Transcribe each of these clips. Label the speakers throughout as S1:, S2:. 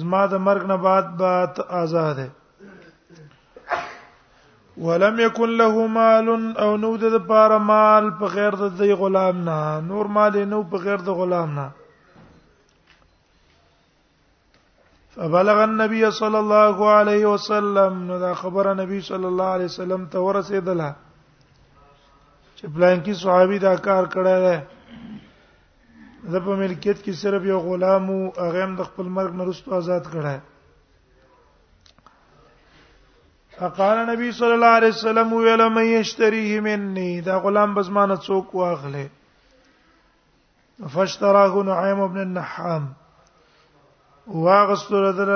S1: زما د مرګ نه بعد به آزاد ولم يكن له مال او نو د پاره مال په غیر د دی غلام نه نور مال نو په غیر د غلام نه فبلغ النبي صلى الله عليه وسلم نو دا خبره نبی صلی الله علیه وسلم ته ورسېدله چې پلان کې صحابي دا کار کړی دی د په ملکیت کې صرف یو غلام او هغه هم د خپل مرګ نه رسټو آزاد کړه فقال نبی صلی الله علیه وسلم ویل من یشتریه مني دا غلام بزمانه څوک واخله فاشتراه نعیم ابن النحام واغستر در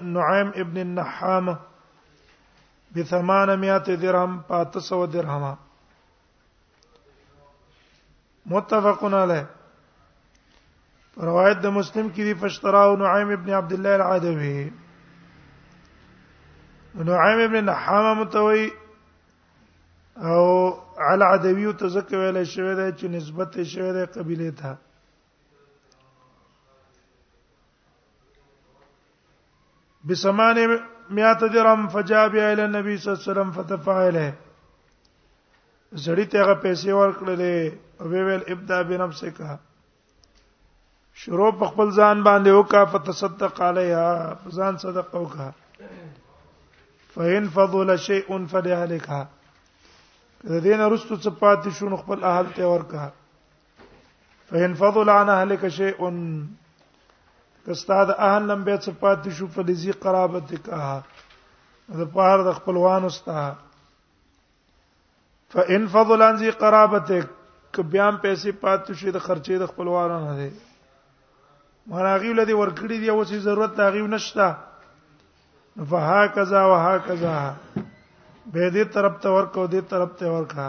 S1: نعیم ابن النحام ب 800 درهم 500 درهم متفقون علی روایت د مسلم کې دی فشتراو نعیم ابن عبد الله العدوی نعیم ابن نحامه متوي او علی عدوی ته ځکه ویل شوی دی چې نسبت شوی دی قبيله ته بسمانه مئات درهم فجاء بها الى النبي صلی الله علیه وسلم فتفع له زړی ته هغه پیسې ورکړلې او ویل ابدا بنفسک شروع په خپل ځان باندې وکا فتصدق علیها ځان صدقه وکا فین فضل شیء فلهلکها د دین رستو څه پاتې شون خپل اهل ته ورکا فإن فضل عن أهلك شيء کستاد اهل لم بیت صفات شو فلزی قرابت کاه د پاره د خپلوان استا فإن فضل عن ذي قرابتك ک بیا هم پیسې پاتې شي د خرچې د خپلوانو نه دي مراغي ولدي ورکړي دی او څه ضرورت دا غي نشته فهكذا وهكذا به دې طرف ته ورکو دې طرف ته ورکا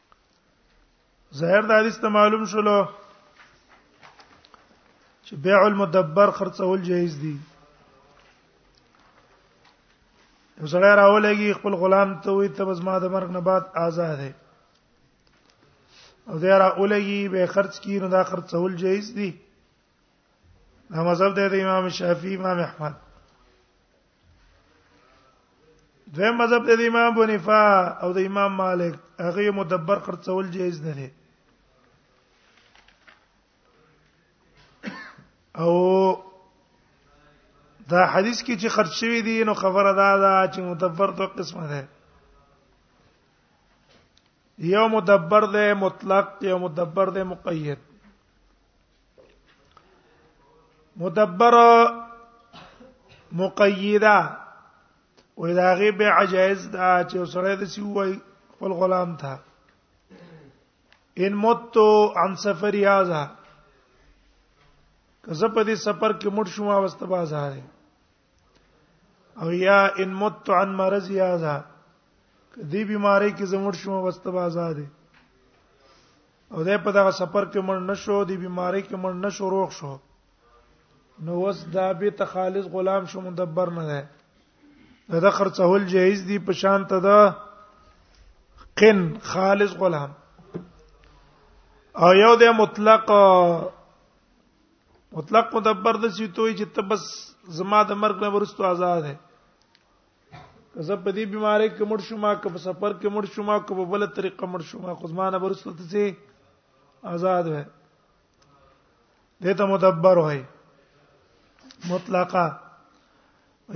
S1: ظاهر د حدیث ته معلوم شولو چې بیع المدبر خرڅول جایز دي یو سړی راولېږي خپل غلام ته وي ته بس ما د مرګ نه بعد آزاد دی او دا را اولګي به خرج کی نو دا خرڅول جایز دي دا مذهب دی د امام شافعي امام احمد دوی مذهب د امام ابو حنیفه او د امام مالک هغه مدبر خرڅول جایز نه دي او دا حدیث کې چې خرج شوی دی نو خبره دا ده چې مدبر دوه قسمه ده یو مدبر ده مطلق یو مدبر ده مقید مدبر مقیده وې دا غي به عجائز دا چې سره د سی وای خپل غلام تھا ان مت عن سفر هذا کزه په دې سفر کې مړ شوم واستبازه او یا ان مت عن مرض یاذا دې بیماری کې زموږ شوم واستبه آزاد او دې په دغه سفر کې مړ نشو دې بیماری کې مړ نشو روغ شو نو وس دا به تخالص غلام شو مدبر نه ده دا, دا خرڅول جایز دی په شان ته ده قن خالص غلام او یو د مطلق مطلق مدبر د سی توي چې ته بس زما د مرګ نه ورستو آزاد ہے زه په دې بیماری کې مړ شوم که په سفر کې مړ شوم که په بل طریقه مړ شوم خو زما نه ورستو ته سي آزاد ہے دته مدبر وای مطلقه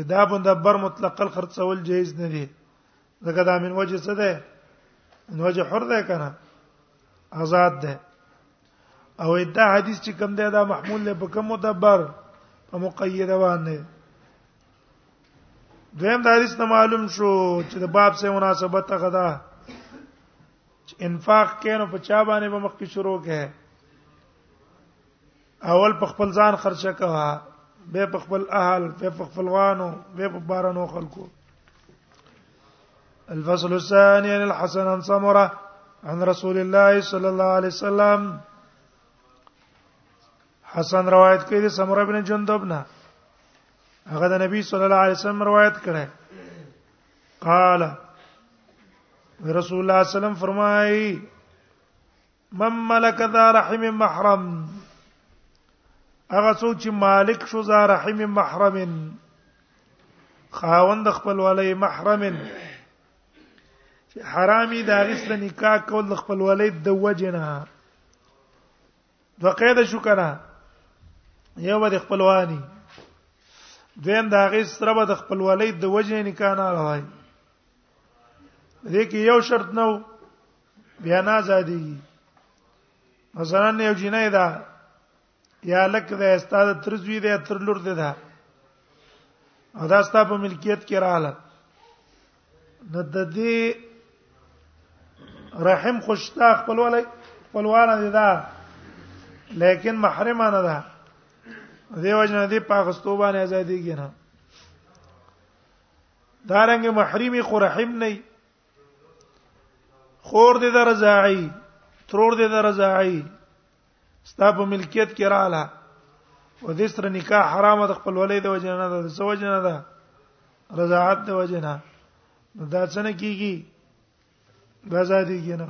S1: دا مدبر مطلقاً خرڅول جایز نه دی ځکه دا من وجه څه ده من وجه حر ده کنه آزاد ده او دا حدیث چې کوم ده دا محمول له بکم مدبر په مقیده باندې دویم دا حدیث نه معلوم شو چې د باب سره مناسبت غدا انفاق کینو په چا باندې به مخکې شروع کړي اول په خپل ځان خرچه کوا به په خپل اهل به په خپل وانو به په بارانو خلکو الفصل الثاني عن الحسن عن سمره عن رسول الله صلى الله عليه وسلم حسن روایت کوي د سمره بن جندب نه هغه د نبی صلی الله علیه وسلم روایت کړه قال رسول الله صلی الله علیه وسلم فرمایي من ملک ذا رحم محرم هغه څوک چې مالک شو ذا رحم محرم خاوند خپل ولې محرم چې حرامي دا غسل نکاح کول خپل ولې د وجنه دوه قید شو کنه یو د خپلوانی دویم دا غي سره به د خپل ولید د وجه نکاح نه راوي دې کې یو شرط نو بیا نه زادي مثلا یو جنې ده یا لک ده استاد ترزوی ده تر لور ده ده او دا ستا په ملکیت کې رااله نو د دې رحم خوشتا خپل ولای خپلوانه دي دا لیکن محرمه نه ده دیو جن دې پاکستو باندې ازادي کې نه دارنګ محرمي خو رحم نه خور دې درځای ترور دې درځای ستا په ملکیت کې رااله و دې سره نکاح حرامه د خپل ولید وجه نه ده څه وجه نه ده رضاعت د وجه نه دا څنګه کیږي دا زادي کیږي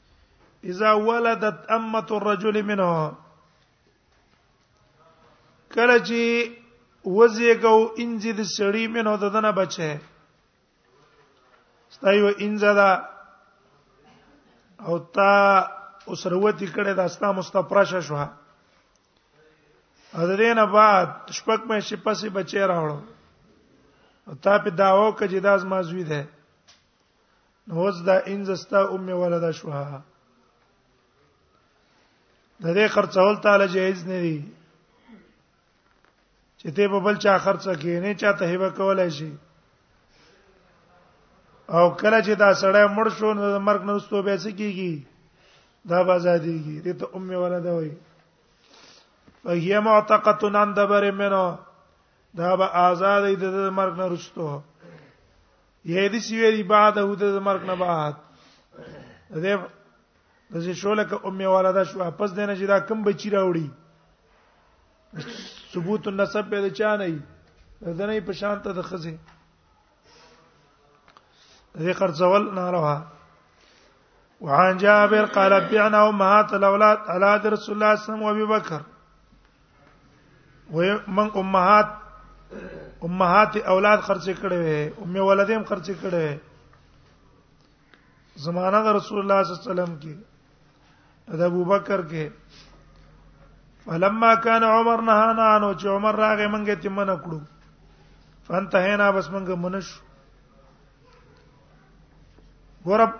S1: اذا ولدت امه الرجل منه کله چې وزیګو انځي د سړی منه د دنه بچي ستایو انځه دا او تا اوسروتی کړه دا ستا مستپرشه شو ا دې نه بعد شپږ مې شي پسې بچی راوړو او تا په داو کې جدا از مازوی ده نو اوس دا انځستا ام ولدا شوها د دې خرڅول تعالی جایز نه دی چې ته په بل چا خرڅه کې نه چاته هبه کولای شي او کله چې دا سړی مړ شو نو مرګ نه وستو به څه کیږي دا به آزادېږي دې ته ام ولدا وایي فهي معتقه عند بر منه دا به آزادې د مرګ نه وستو یې دې سی ویری بعد هو د مرګ نه بعد دې د زی شوله ک ام ولدا شو پس دینه چې دا کم بچی راوړي ثبوت النسب به د چا نه د نه په شان ته د خزه دې قرضول نه راوه وعن جابر قال بعنا امهات الاولاد على رسول الله صلى الله عليه وسلم وابي بكر و من امهات امهات اولاد خرچ کړي وي ام ولدیم خرچ کړي وي زمانہ د رسول الله صلی الله علیه وسلم کې د ابو بکر کې فلما كان عمر نهانا عنه چې عمر راغې منګه ته من کړو فانتهینا بس منګه منش ورب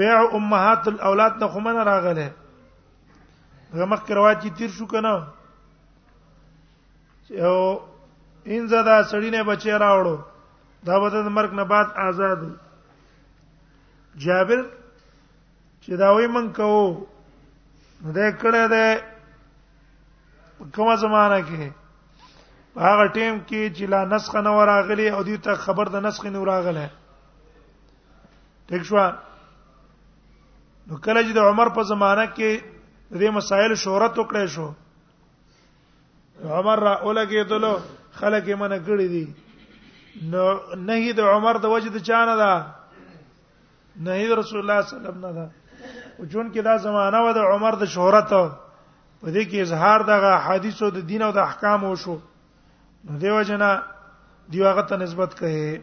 S1: بيع امهات الاولاد ته خمن راغله دا مخکې روایت چې تیر شو کنه او انځه دا سړی نه بچی راوړو دا به د مرګ نه بعد آزاد جابر چې دا وای من کو نو دا کړه ده کومه زمانہ کې هغه ټیم کې چې لا نسخ نه وراغلی او دې ته خبر د نسخ نه وراغله ټیک شو نو کله چې د عمر په زمانہ کې د دې مسائل شهرت وکړې شو عمر را اولګې دلو خلک یې منه کړی دي نو نه د عمر د وجه د چانه ده نه د رسول الله صلی الله علیه وسلم نه ده او جون کې دا زمانہ و د عمر د شهرت په دې کې اظهار دغه حدیثو د دین او د احکام وشو نو دیو جنا دیو هغه ته نسبت کړي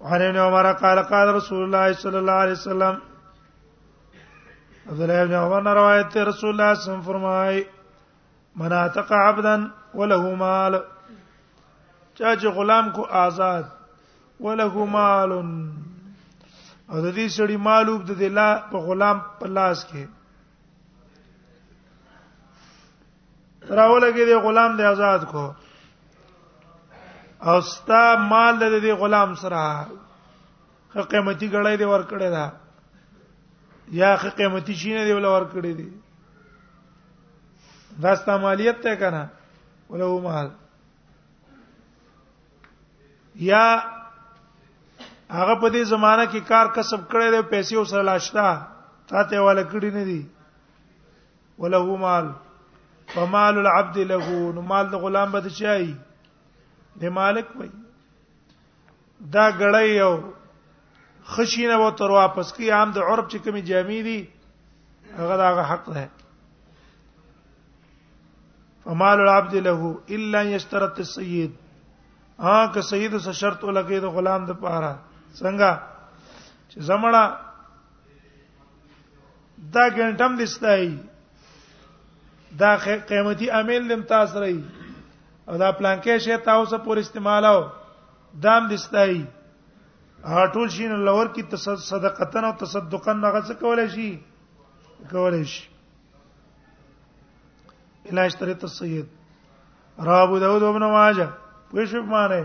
S1: عن ابن عمر قال قال رسول الله صلى الله عليه وسلم عبد الله بن عمر نے روایت ہے رسول اللہ صلی اللہ علیہ وسلم فرمائے من اعتق عبدا وله مال چا چې غلام کو آزاد وله مال او د دې سړي مال وب د لا په غلام په لاس کې راولګي دی غلام دی آزاد کو او ستا مال د دې غلام سره خه قیمتي غړای دی ور کړی دا یا خه قیمتي شینه دی ول ور کړی دی دا ستا مالیت ته کنه ولو مال یا هغه په دې زمانہ کې کار کسب کړی دی پیسې او سره لاشتا تا ته والا کړی نه دی وله مال فمال العبد له نو مال د غلام به چای د مالک وي دا غړی یو خشینه و تر واپس کی عام د عرب چې کومې جامې دي هغه دا حق ده فمال العبد له الا يشترط السيد ها که سید سره شرط ولګي د غلام د پاره څنګه چې زمړه دا ګنټم دستای دا قیمتي امیل لم تاسو رہی او دا پلانکې شی تاسو پر استعمالو دام دستای هټول شین لور کی تصدقتن او تصدقن هغه څه کولای شي کولای شي الا اشتريت السيد رابو داود وابن ماجه پوښښ معنی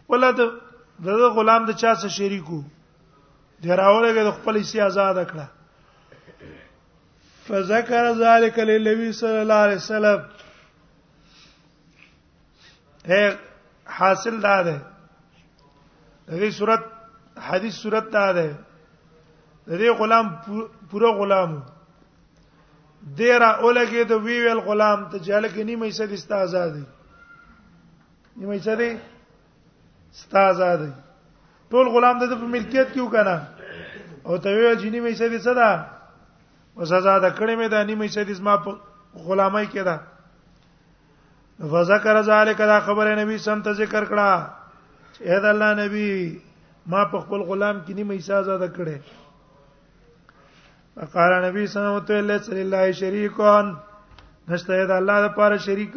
S1: خپل د دغه غلام د چا سره شریکو دی راولګه د خپل سی آزاد کړه فذكر ذلك للنبي صلى الله عليه وسلم هي حاصل دا ده د دې صورت حدیث صورت دا ده د دې غلام پوره غلام دیرا اولګه د وی ویل غلام ته جهل کې نیمه حصہ د استاد آزاد دی نیمه چې دی ستا آزاد دی ټول غلام د په ملکیت کیو کنه او ته وی چې نیمه چې دی څه ده اوس آزاد کړې مې ده نیمه چې دی زما په غلامای کې ده فذكر ذلك دا خبره نبی سم ته ذکر کړه چې اې د الله نبی ما په خپل غلام کې نیمه حصہ آزاد کړې فقال نبی صلی الله علیه وسلم لله شریکون نشته د الله لپاره شریک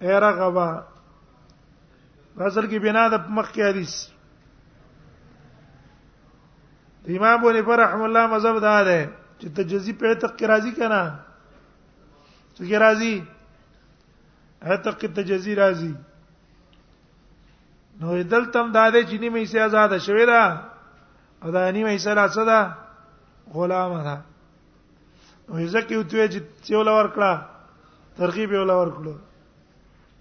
S1: اے رغبا اصل کې بنا د مخ کې حدیث امام ابو حنیفه رحم الله مذهب دا ده چې تجزی په اعتق کې راضی کنا چې کې راضی اعتق کې تجزی راضی نو دل تم دا ده چې نیمه یې آزاد شوی دا او دا نیمه یې سره څه ده غلام ده وې ځکه یو توې چې یو لور کړه ترغیب یو لور کړو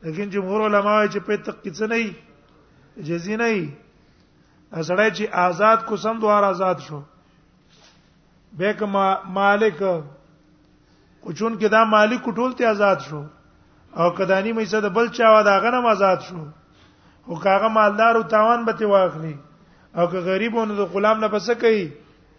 S1: لیکن جمهور علما چې په تک کې څه نه وي جزي نه وي اسړای چې آزاد کو سم دوار آزاد شو به کما مالک او چون کې دا مالک ټول ته آزاد شو او کدانی مې څه د بل چا و دا غنم آزاد شو او کاغه مالدار او تاوان به ته واخلي او که غریبونو د غلام نه بس کوي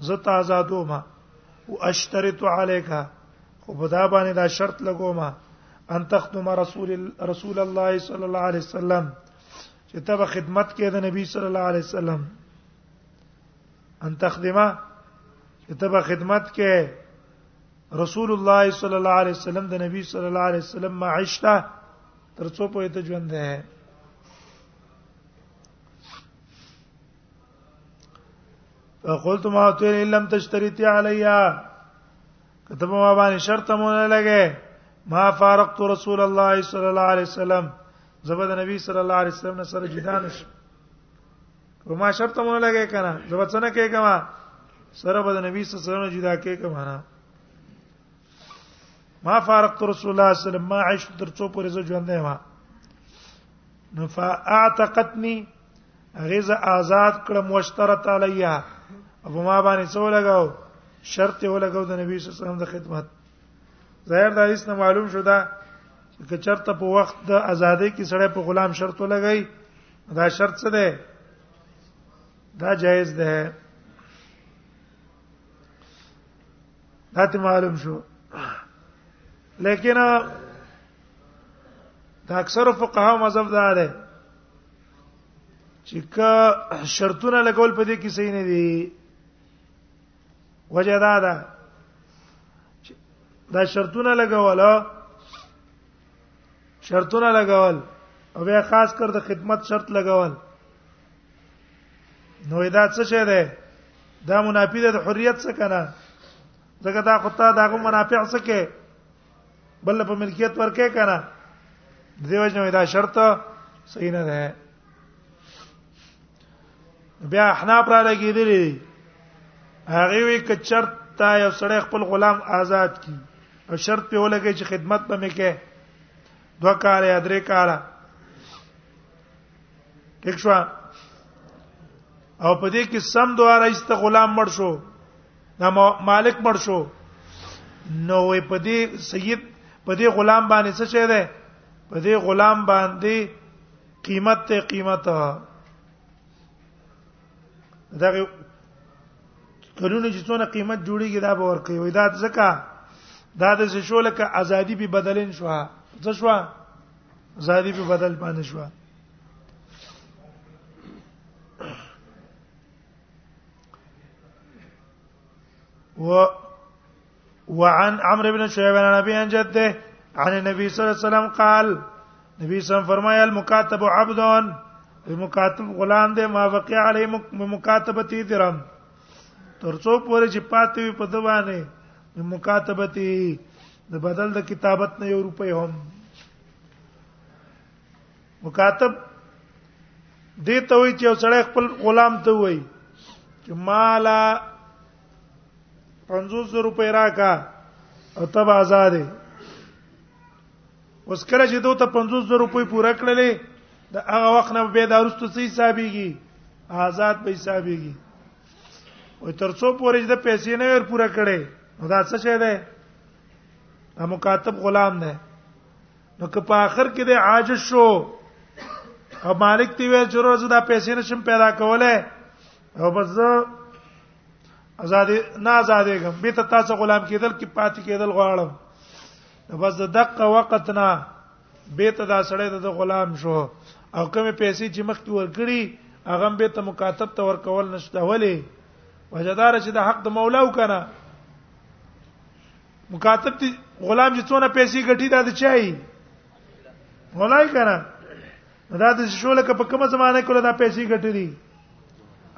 S1: زه تا آزادو ما او اشترط عليك خو په دا باندې دا شرط لګو ما ان تخدم رسول رسول الله صلی الله علیه وسلم چې ته به خدمت کې د نبی صلی الله علیه وسلم ان تخدمه چې ته به خدمت کې رسول الله صلی الله علیه وسلم د نبی صلی الله علیه وسلم معشته ترڅو په ته ژوند ده فقلت ما تر لم تشتريتي عليا کته ما باندې شرط مونږ لګې ما فارقت رسول الله صلى الله عليه وسلم زبد نبی صلی الله علیه وسلم نه سره جدا نشم و ما شرط مونږ لګې کنه زبد څنګه کې کما سره بد نبی صلی الله علیه وسلم جدا کې کما نه ما فارقت رسول الله صلی الله علیه وسلم ما عشت تر څو پورې ژوند نه ما نو فاعتقتني هغه ز آزاد کړم وشترت علیها ابو ما باندې څو لګاو شرط یې ولګاو د نبی صلی الله علیه وسلم د خدمت ظاهر دا هیڅ نه معلوم شو دا چې چرته په وخت د ازادۍ کې سړی په غلام شرط ولګای دا شرط څه دی دا جایز ده دا ته معلوم شو لیکن دا اکثر فقها مذهب دا ده چې کا شرطونه لګول په دې کې صحیح نه دي وجه دا ده دا شرطونه لګول شرطونه لګول او بیا خاص کر د خدمت شرط لګول نو دا څه شه ده دا منافی ده د حریت څخه کنه ځکه دا خو ته داغه منافع څخه بل په ملکیت ورکه کنه دیو جن دا شرط صحیح نه ده بیا احناف را لګی دی هغه وی ک شرط تا یو سړی خپل غلام آزاد کی او شرط په ولګی چې خدمت به مې کې دوه کال یا درې کال ټیک شو او په دې کې سم دواره ایست غلام مړ شو دا مالک مړ شو نو وې په دې سید په دې غلام باندې څه شه ده په دې غلام باندې قیمت ته قیمت دا کلونه چې څونه قیمت جوړیږي دا به ورکوي وې دا ځکه دا د شو لکه ازادي به بدلین شو ځ شو ازادي به بدل باندې شو و وعن عمرو بن شعيب عن ابي عن جده عن النبي صلى الله عليه وسلم قال نبی صلی الله فرمایا المکاتب عبد المکاتب غلام دې ما وقع علی مکاتبتی درم ترڅو پورې چې پاتې وي په دوانه مکاتبتی د بدل د کتابت نه یو روپۍ هم مکاتب دې ته وی چې سړی خپل غلام ته وی چې مالا 500 روپے راکا او تب آزاد اوس کله چې دوی ته 500 روپے پورا کړلې د هغه وخت نه به دا رستو سي حسابيږي آزاد به حسابيږي او ترڅو پورې د پیسې نه ور پورا کړي دا څه شه ده دا مکاتب غلام ده نو که په اخر کې د عاجز شو او مالک تی ویل چې روزه دا پیسې نشم پیدا کولای او بس آزاد نه آزادې کوم به ته تاسو غلام کېدل کې پاتې کېدل غواړم نو بس د دقه وخت نه به ته دا سړی د غلام شو او کومه پیسې چې مخکې ورکړي هغه به ته مکاتب ته ورکول نشته ولې وجدار چې د حق د مولا وکړه مکاتب دي غلام چې څونه پیسې ګټي دا د چای مولای کنه دا د شوله په کومه زمانه کې دا پیسې ګټي دي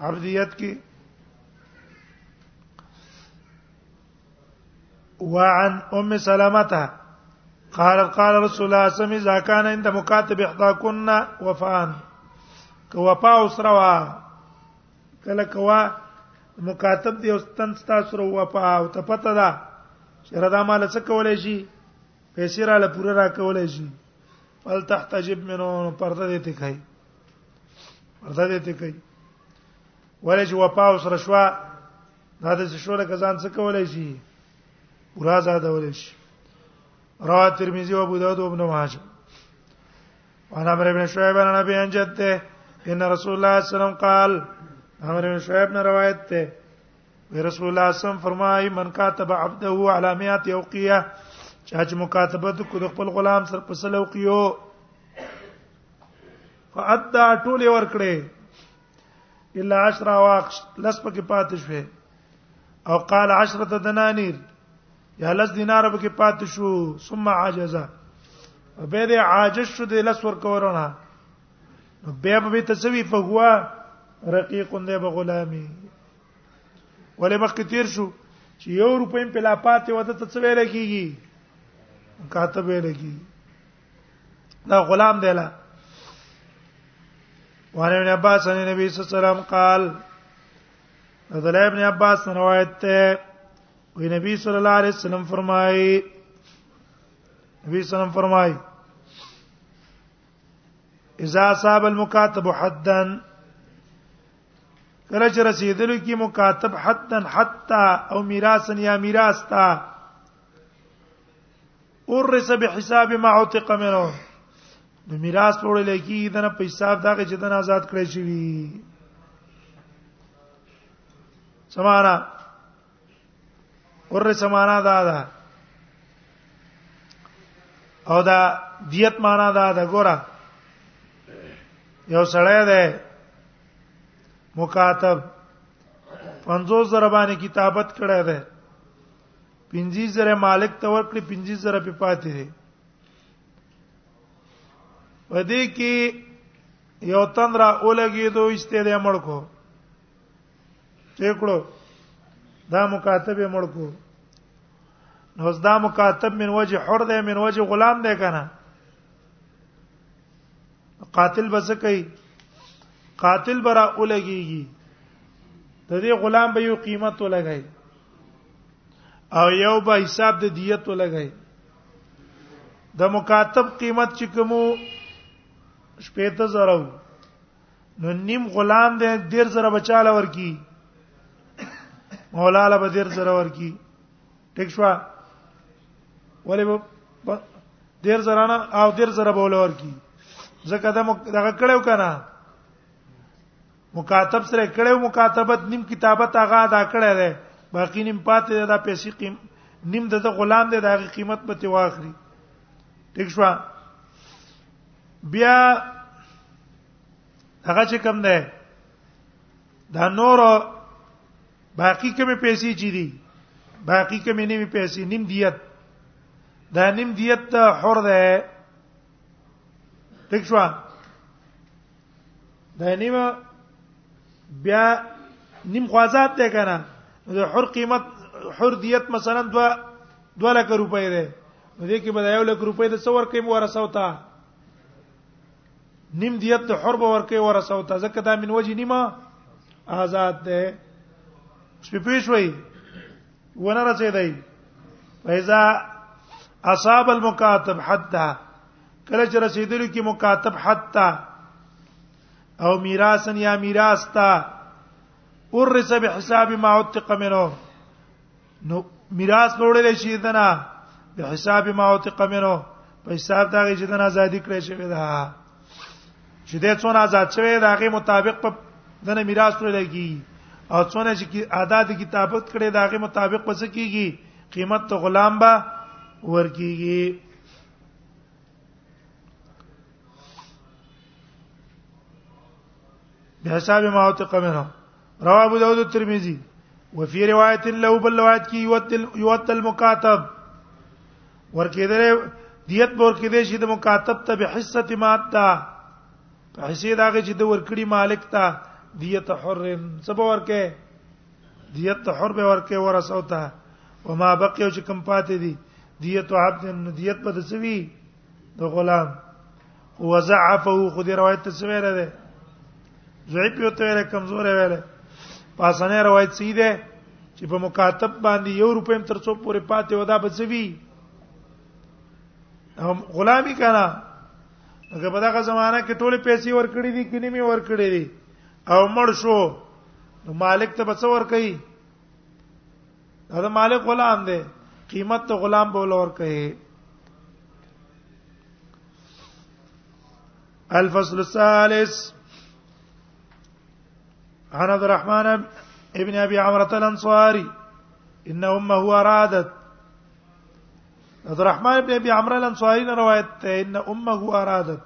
S1: عبدیت کې وعن ام سلامته قال قال رسول الله صلى الله عليه وسلم اذا كان عند مكاتب احداكن وفان كوفا وسروا کله کوا مکاتب دی او تن تاسو رو په او ته پته ده چې ردا مال څه کولای شي پیسې را له پوره را کولای شي فل تحتجب منو پرده دې ته کوي پرده دې ته کوي ولې چې وپا او سره شوا دا د شوره کزان څه کولای شي ورا زاده ولې شي رواه ترمذی او ابو داود او ابن ماجه وعن عمرو ابن شعيب عن ابي عن جده ان رسول الله صلى الله عليه وسلم قال عمرو ابن شعيب نے روایت ته رسول الله صلی الله علیه وسلم فرمای من كاتب عبده على 100 اوقيه چا چې مکاتبه کو د خپل غلام سره په سلو کیو فادا ټول ورکړي الا 10 واقش لس پکې پاتې شوې او قال 10 دنانير یا لس دینار پکې پاتې شو ثم عاجزا به دې عاجز شو دې لس ور کورونه بیا به تسوی فهوا رقیق دې به غلامي ولې مخکې تیر شو چې یو روپیم په لا پاتې وته تسوی لګيږي کاته به لګيږي دا غلام دی لا وعن ابن عباس عن النبي صلى الله عليه وسلم قال عبد الله ابن عباس روایت ته وی نبی صلی الله علیه وسلم فرمایي نبی صلی الله علیه وسلم فرمایي اذا صاب المكاتب حدا کله چې رسیدلو کې مکاتب حتا حتا او میراثن یا میراث تا ورث به حساب ما عتق منه نو میراث په وړل کې دنه په حساب داګه چې دنه آزاد کړی شي سمانا ور سمانا دا دا او دا دیت معنا دا دا ګوره یو سړی دی مکاتب 50 زره باندې کتابت کړی دی پنځه زره مالک ته ورکړي پنځه زره په پاتې دي پدې کې یو تن را اولګي دوه استه دې مړ کو چېکړو دا مکاتب مړ کو نو دا مکاتب من وجه حر ده من وجه غلام ده کنه قاتل بس کوي قاتل برا اولګيږي د دې غلام به یو قیمت ولګي او یو به حساب د دیت ولګي د مکاتب قیمت چې کومو شپېته زره نو نیم غلام دې ډیر زره بچاله ورکی مولا له بدر زره ورکی ټیک شو ولې ډیر زره نه او ډیر زره بوله ورکی ځکه دا دغه کړو کنه مکاتب سره کړه مکاتبت نیم کتابت هغه ادا کړه ده باقی نیم پاتې ده پیسې قیم نیم د غلام ده د هغه قیمت به تی واخلي ٹھیک شو بیا هغه چې کم ده دا نور باقی کومې پیسې چي دي باقی کومې نیمه پیسې نیم دیت دا نیم دیت حر ده ټیک شو دا نیمه بیا نیم خوازات ته کنه د حر قیمت حر دیت مثلا 2 2 لک روپۍ ده نو دې کې به یو لک روپۍ د څور کې ورسو تا نیم دیت د حر به ورکې ورسو تا ځکه دا من وجه نیمه آزاد ده سپې پېښوي ونه رسیدای فیضا اصاب المکاتب حتا کله چې رسیدلو کې مکاتب حتا او میراثن یا میراث تا ورث به حساب ما عتق منه نو میراث وړل شي دنا به حساب ما عتق منه په حساب دا چې دنا ازادي کړی شوی دا چې د څونه آزاد شوی دا غي مطابق په دنه میراث ورل کی او څونه چې ادا د کتابت کړي دا غي مطابق پس کیږي قیمت ته غلام با ورکیږي بحساب ما اوتق منه رواه ابو داود الترمذي وفي روايه له بل روایت کی یوت المکاتب ورکیدل دیت بور کې دي چې د مکاتب ته به حصه مات ده په حصے داغه چې د ورکړي مالک ته دیت حر سبا ورکه دیت حر به ورکه ورسو ته وما بقي چې کم پاتې دي دیت عبد دیت په دسوي د غلام وزعفه خو دې روایت ته سوي را ده زعیب یو ته ویل کمزور ویل پاسنه روایت سي ده چې په مکاتب باندې یو روپې تر څو پورې پاتې ودا بچوي هم غلامی کنا هغه په دغه زمانہ کې ټوله پیسې ورکړې دي کینې می ورکړې دي او مړ شو مالک ته بچ ور کوي دا مالک غلام دی قیمت ته غلام بوله ور کوي الفصل الثالث عن عبد الرحمن ابن ابي عمرة الانصاري ان امه ارادت عبد الرحمن ابن ابي عمرة الانصاري روایت ته ان امه ارادت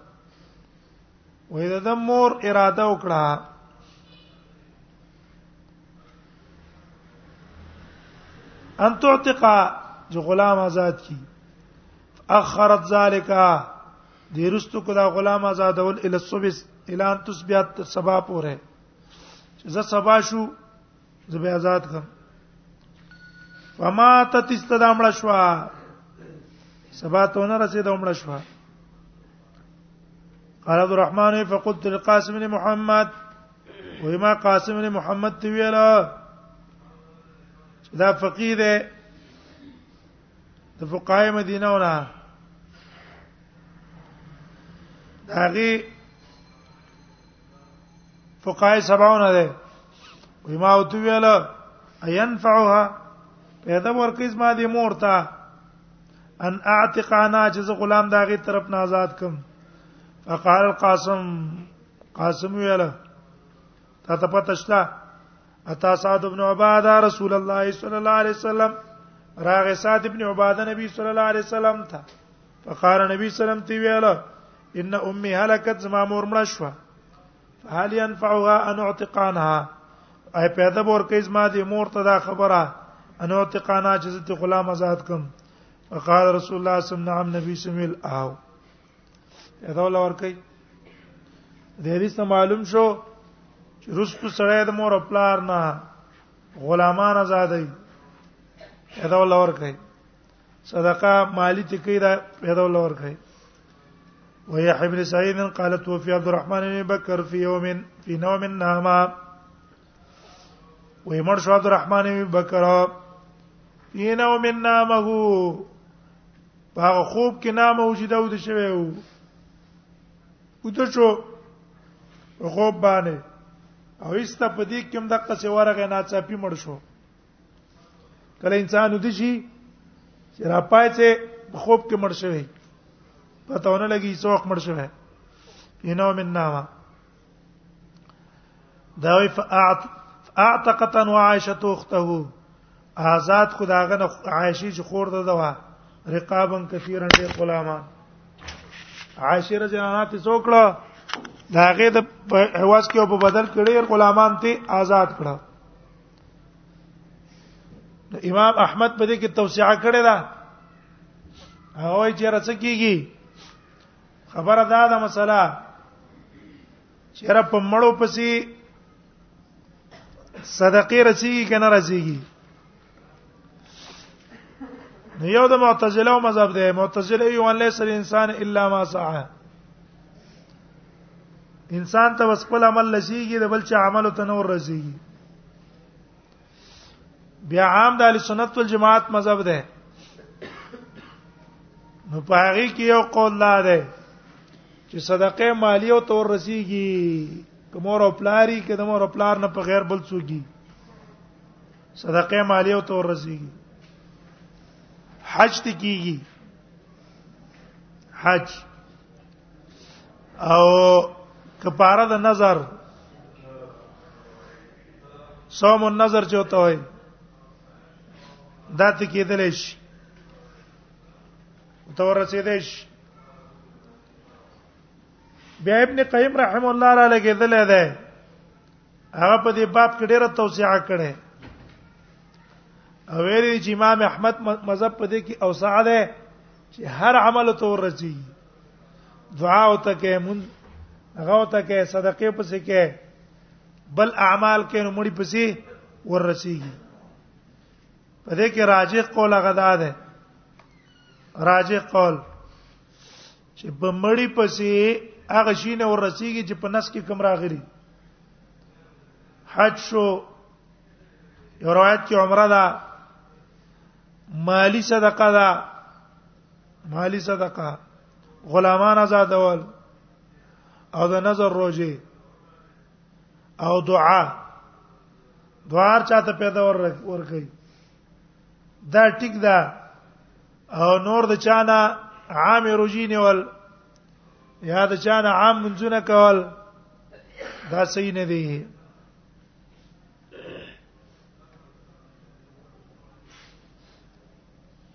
S1: وې د مور اراده وکړه ان تعتق جو غلام آزاد کی اخرت ذالک دیرست کو دا غلام آزاد ول ال الصبح الى ان تسبيات سبا پوره چې ز سبا شو ز به آزاد کم فما تتستدامړ شوا سبا ته نه رسید عمر شو قال عبد الرحمن فقلت للقاسم بن محمد وما قاسم بن محمد ته ویلا دا فقيه ده د فقهای مدینه ونه داغي فقهای سباونه ده وما او ته ویلا اينفعها پیدا ورکیز ما دې مور ته ان اعتقانا چې غلام داغي طرف نه آزاد کم فقال القاسم قاسم ویلا تا ته پته شته اتا سعد ابن عباده رسول الله صلی الله علیه وسلم راغ سعد ابن عباده نبی صلی الله علیه وسلم ته فقال نبی صلی الله علیه وسلم تی ویلا ان امي هلكت زما مور مړه شو فهل ينفعها ان اعتقانها اي پیدا بور کیس ما دي مور ته دا خبره ان اعتقانا چې ته غلام آزاد کم فقال رسول الله صلی الله علیه وسلم نعم نبی سمیل او اته ولا ور کوي د حدیث معلوم شو چې رستو سره د مور خپلار نه غلامان آزادای اته ولا ور کوي صدقه مالی ته کوي دا اته ولا ور کوي وهي حبل سعيد قالت وفي عبد الرحمن بن بكر في يوم في نوم ناما وهي مرش عبد الرحمن بن بكر في نوم نامه په هغه خوب کې نامه وجوده ود شوی وو وته شو په خوب باندې او ایسته په دې کې هم دغه څه ورغه نه چاپی مړ شو کله انسان ود شي چې را پای ته په خوب کې مړ شوی پته ونه لګي څوک مړ شوی ینو من نامه دا وی فاعت اعتقت ان عائشه اخته آزاد خداغه نه عائشه چې خور ده دوا رقابن کثیرن ډیر غلامان عائشه رضی الله عنها ته څوکړه داغه د حواس کې په بدل کړي غلامان ته آزاد کړه امام احمد په دې کې توسعه کړې ده هغه چې راڅ کیږي خبره دا ده مسله چیرې په مړو پسې صدقه رسیږي کنه رسیږي نو یو د معتزله او مذهب دی معتزله یو ان ليس الانسان الا ما سعى انسان ته وسپل عمل لسیږي د بل چا عمل ته نور رسیږي بیا عام د اهل سنت والجماعت مذهب ده نو پاره کې یو قول لا ده چې صدقه مالی او تور رسیږي کومور او پلاری کې د مور او پلار نه په غیر بل څوګي صدقه مالی او تور رسیږي حج ته کیږي حج او کفاره د نظر صوم النظر چوته وای دا ته کېدل شي تور رسیدې شي بیا ابن قیم رحم الله را لګېدل دی هغه په دې باب کې ډېره توسعه کړې او ویلي چې امام احمد مذهب په دې کې اوسعه ده چې هر عمل ته ورسي دعا او ته کې مون هغه ته کې صدقې پسې کې بل اعمال کې نو مړي پسې ورسیږي په دې کې راجح قول هغه ده راجح قول چې په مړی پسې هغه شینه ورسیږي چې په نس کې کم راغلي حج شو یو روایت کې عمره ده مالی صدقه ده مالی صدقه غلامان آزادول او د نظر روزي او دعا دوار چاته پیدا ورکړي دا ټیک ده او نور د چانه عام روزي نیول یا د چانه عام منځونه کول دا صحیح نه دی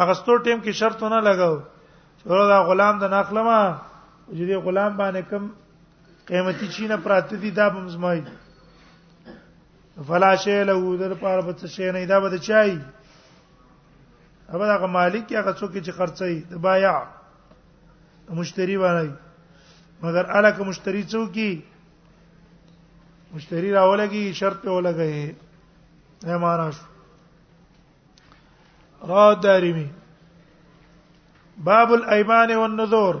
S1: هغه ستو ټیم کې شرط نه لګاو چې دا غلام د ناخلمه چې دې غلام باندې کم قیمتي چینه پراته دي دا بم زمای فلا شی له در پار په څه شی نه دا به چای ابا دا مالک یا څوک چې خرڅي د بایع مشتری باندې مگر الک مشتری څوک کی مشتری راولګي شرط په ولګي نه ماناش را دارمی باب الايمان والنذور